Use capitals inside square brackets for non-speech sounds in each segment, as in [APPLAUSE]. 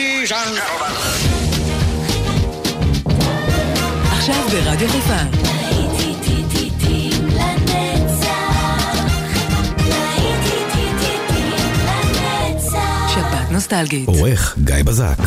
Ladies and gentlemen. עכשיו ברדיו חיפה. שבת נוסטלגית. עורך גיא בזק.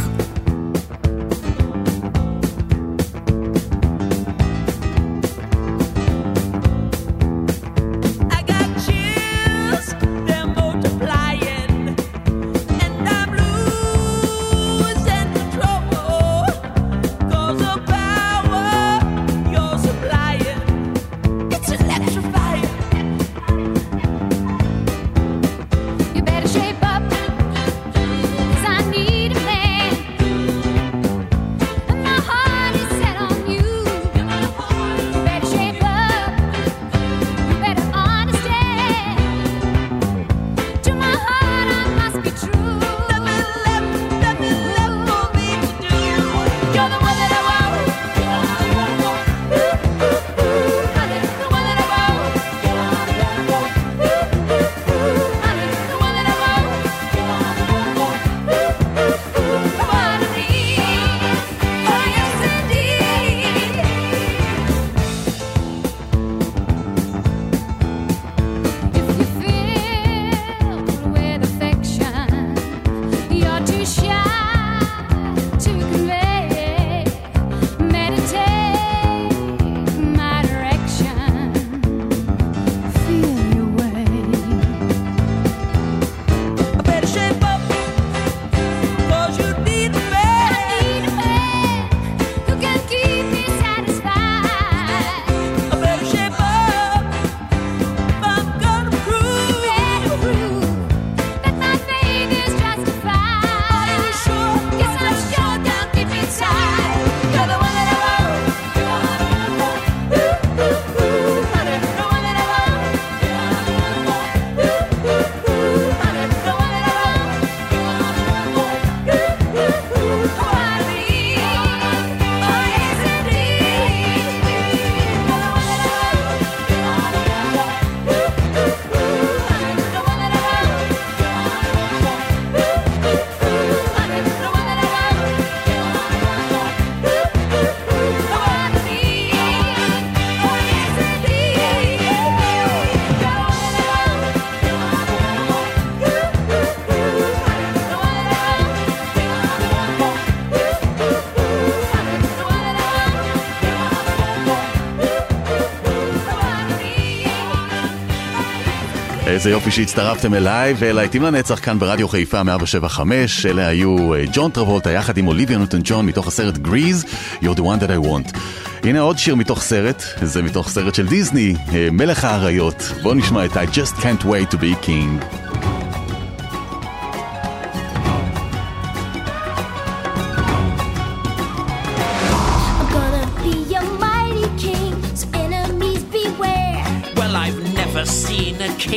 איזה יופי שהצטרפתם אליי ולהיטים לנצח כאן ברדיו חיפה 175 אלה היו אה, ג'ון טרבולטה יחד עם אוליביה נוטון ג'ון מתוך הסרט גריז You're the one that I want. הנה עוד שיר מתוך סרט, זה מתוך סרט של דיסני, אה, מלך האריות. בואו נשמע את I just can't wait to be king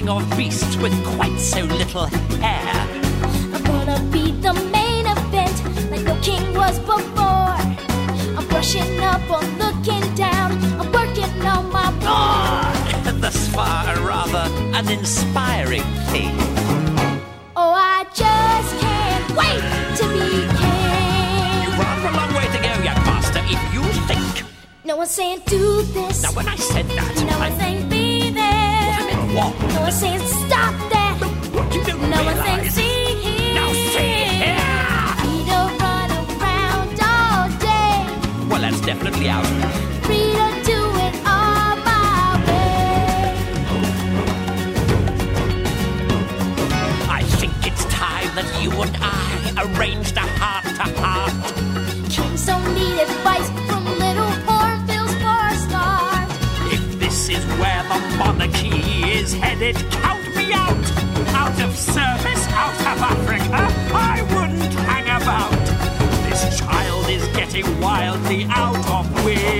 king of beasts with quite so little hair. I'm gonna be the main event, like no king was before. I'm brushing up, I'm looking down, I'm working on my Ah, [LAUGHS] thus far, a rather uninspiring thing. Oh, I just can't wait to be king. You've rather a long way to go, young master, if you think. No one's saying do this. Now, when I said that, No I one's saying be there. What? No is headed, count me out. Out of service, out of Africa, I wouldn't hang about. This child is getting wildly out of wing.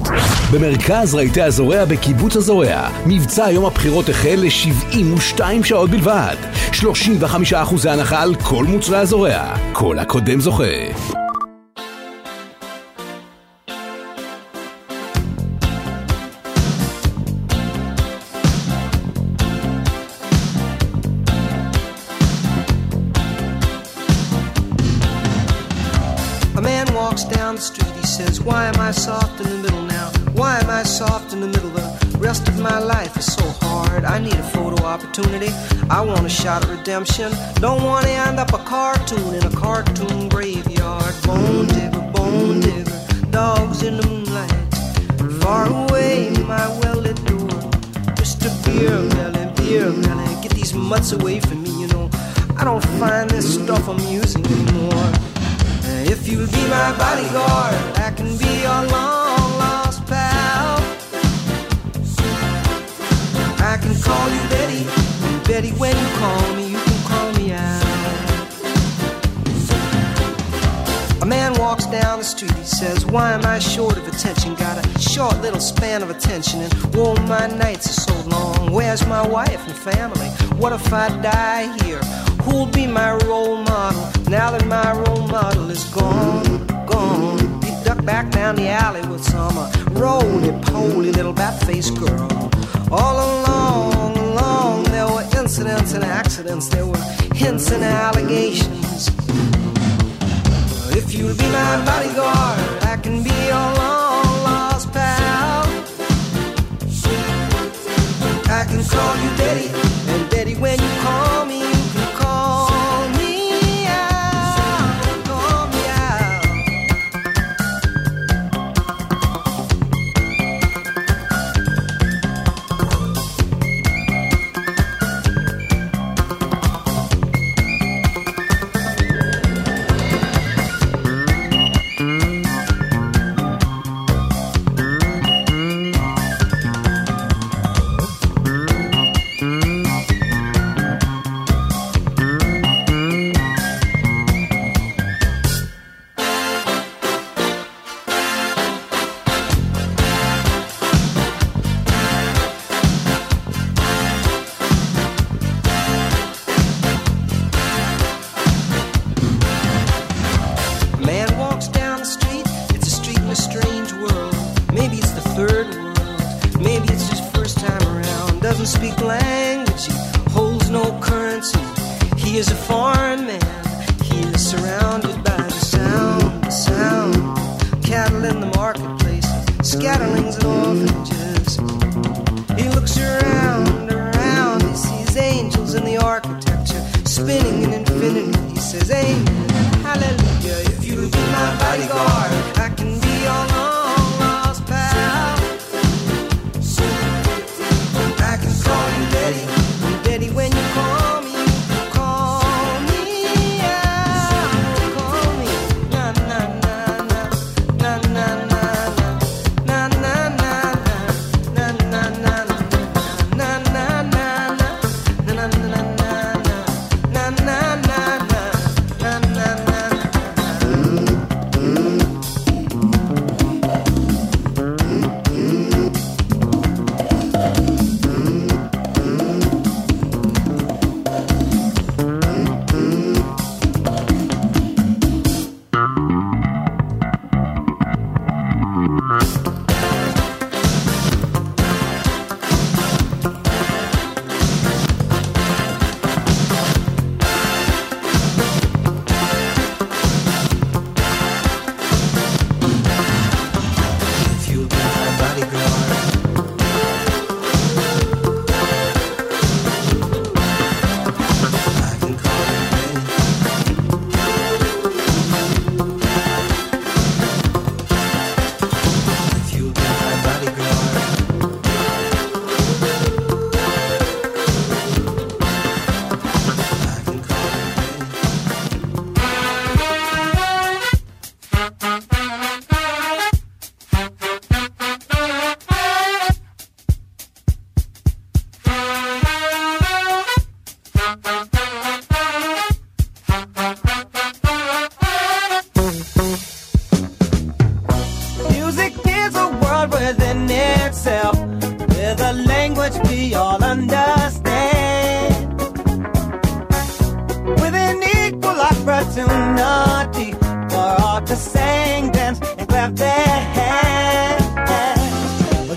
בחסות במרכז רהיטי הזורע בקיבוץ הזורע, מבצע יום הבחירות החל ל-72 שעות בלבד. 35% הנחה על כל מוצרי הזורע. כל הקודם זוכה. Want a shot at redemption. Don't want to end up a cartoon in a cartoon graveyard. Bone digger, bone digger, dogs in the moonlight. Far away, my well lit door. Mr. Beer Melly, Beerbelly, get these mutts away from me, you know. I don't find this stuff amusing anymore. If you'll be my bodyguard, I can be your long lost pal. I can call you Betty, Betty, when you call me, you can call me out. A man walks down the street, he says, Why am I short of attention? Got a short little span of attention, and oh, my nights are so long. Where's my wife and family? What if I die here? Who'll be my role model now that my role model is gone? Gone. He ducked back down the alley with some uh, roly poly little bat faced girl. All along, along, incidents and accidents, there were hints and allegations. If you'll be my bodyguard, I can be your long lost pal. I can call you Daddy,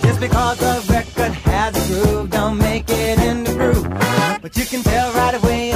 just because the record has a groove, don't make it in the groove. But you can tell right away.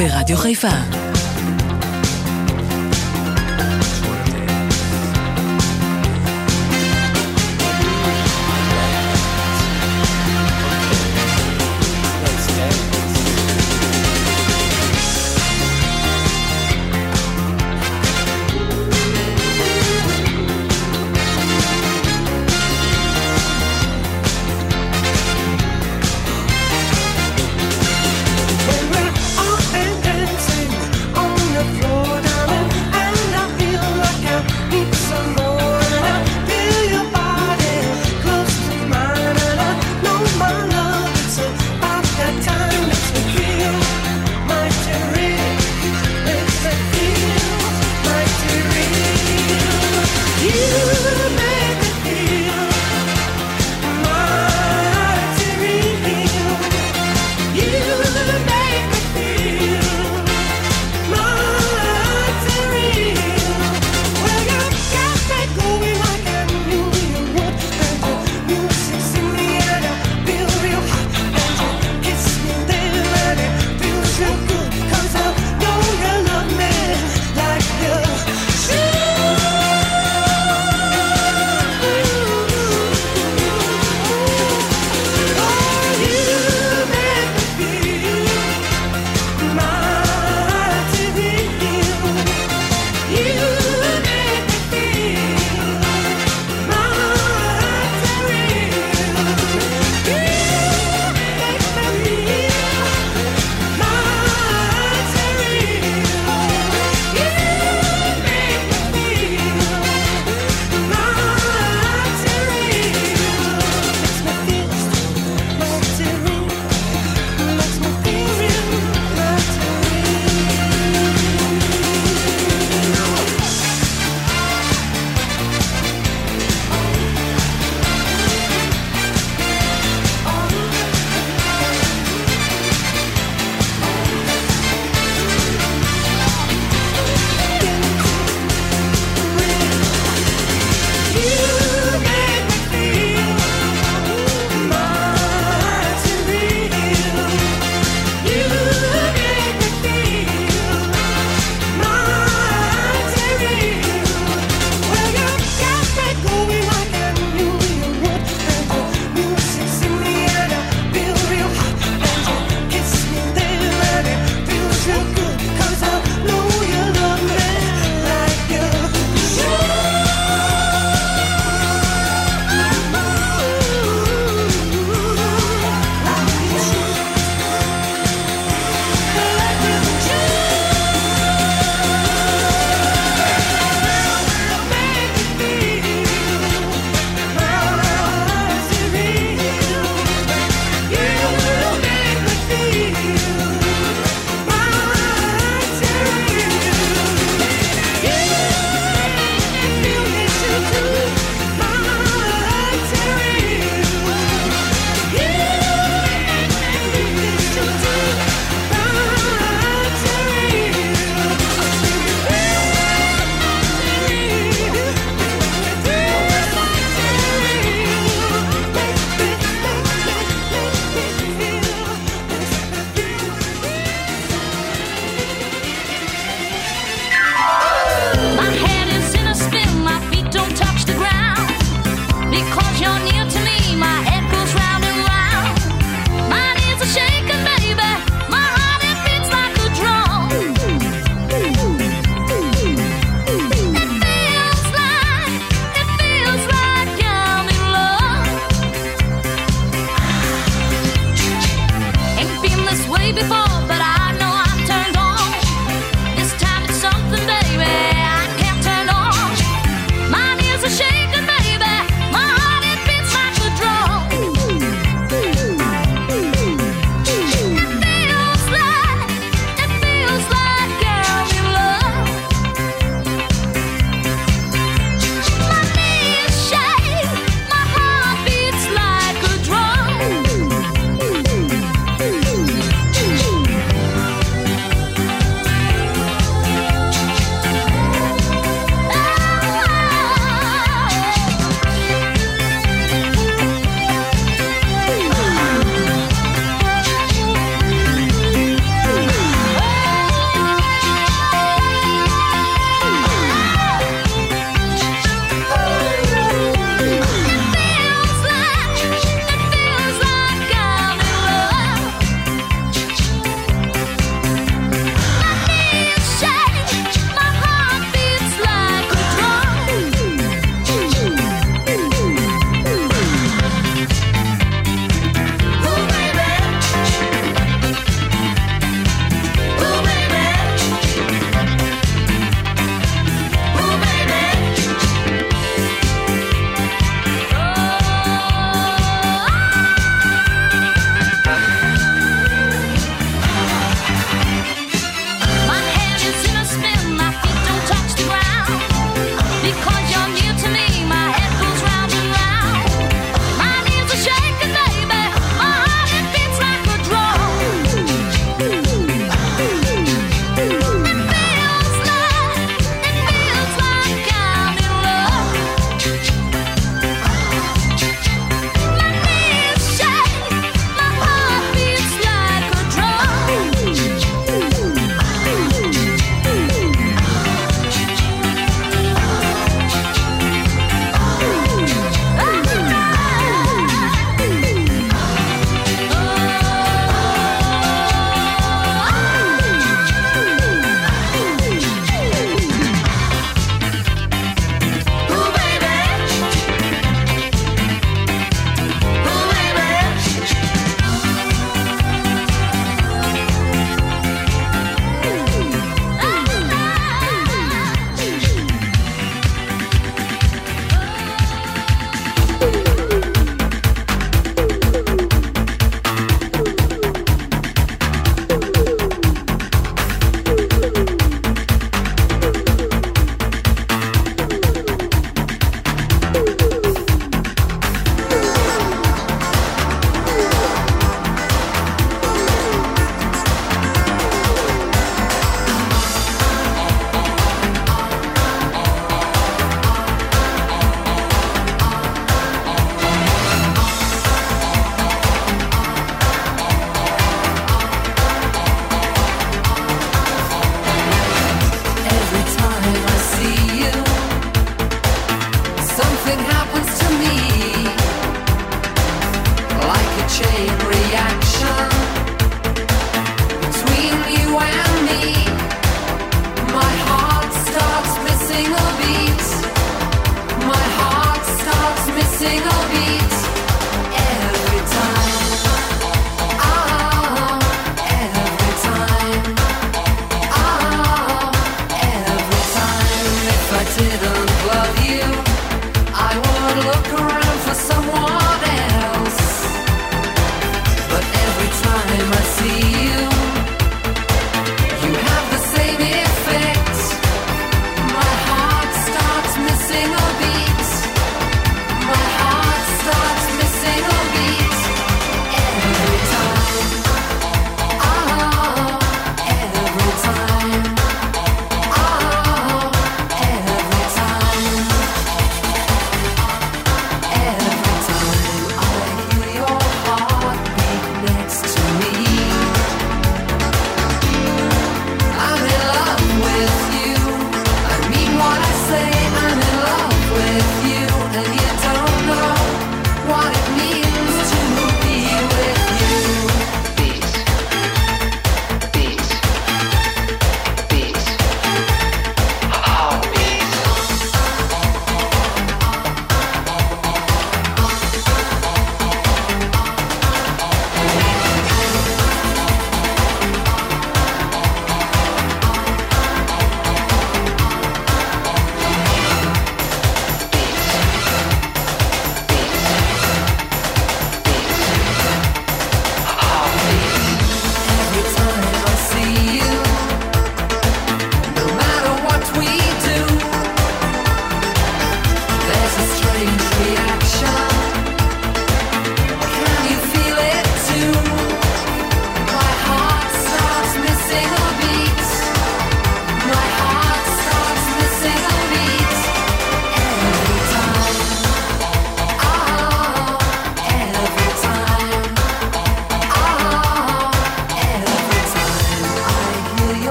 ברדיו חיפה.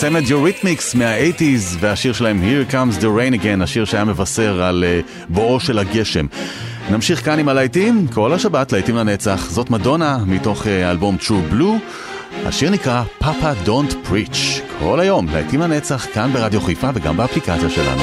הצמד יוריתמיקס מה-80's והשיר שלהם Here Comes the Rain Again, השיר שהיה מבשר על uh, בואו של הגשם. נמשיך כאן עם הלהיטים, כל השבת להיטים לנצח. זאת מדונה מתוך uh, האלבום True Blue. השיר נקרא Papa Don't Preach. כל היום להיטים לנצח כאן ברדיו חיפה וגם באפליקציה שלנו.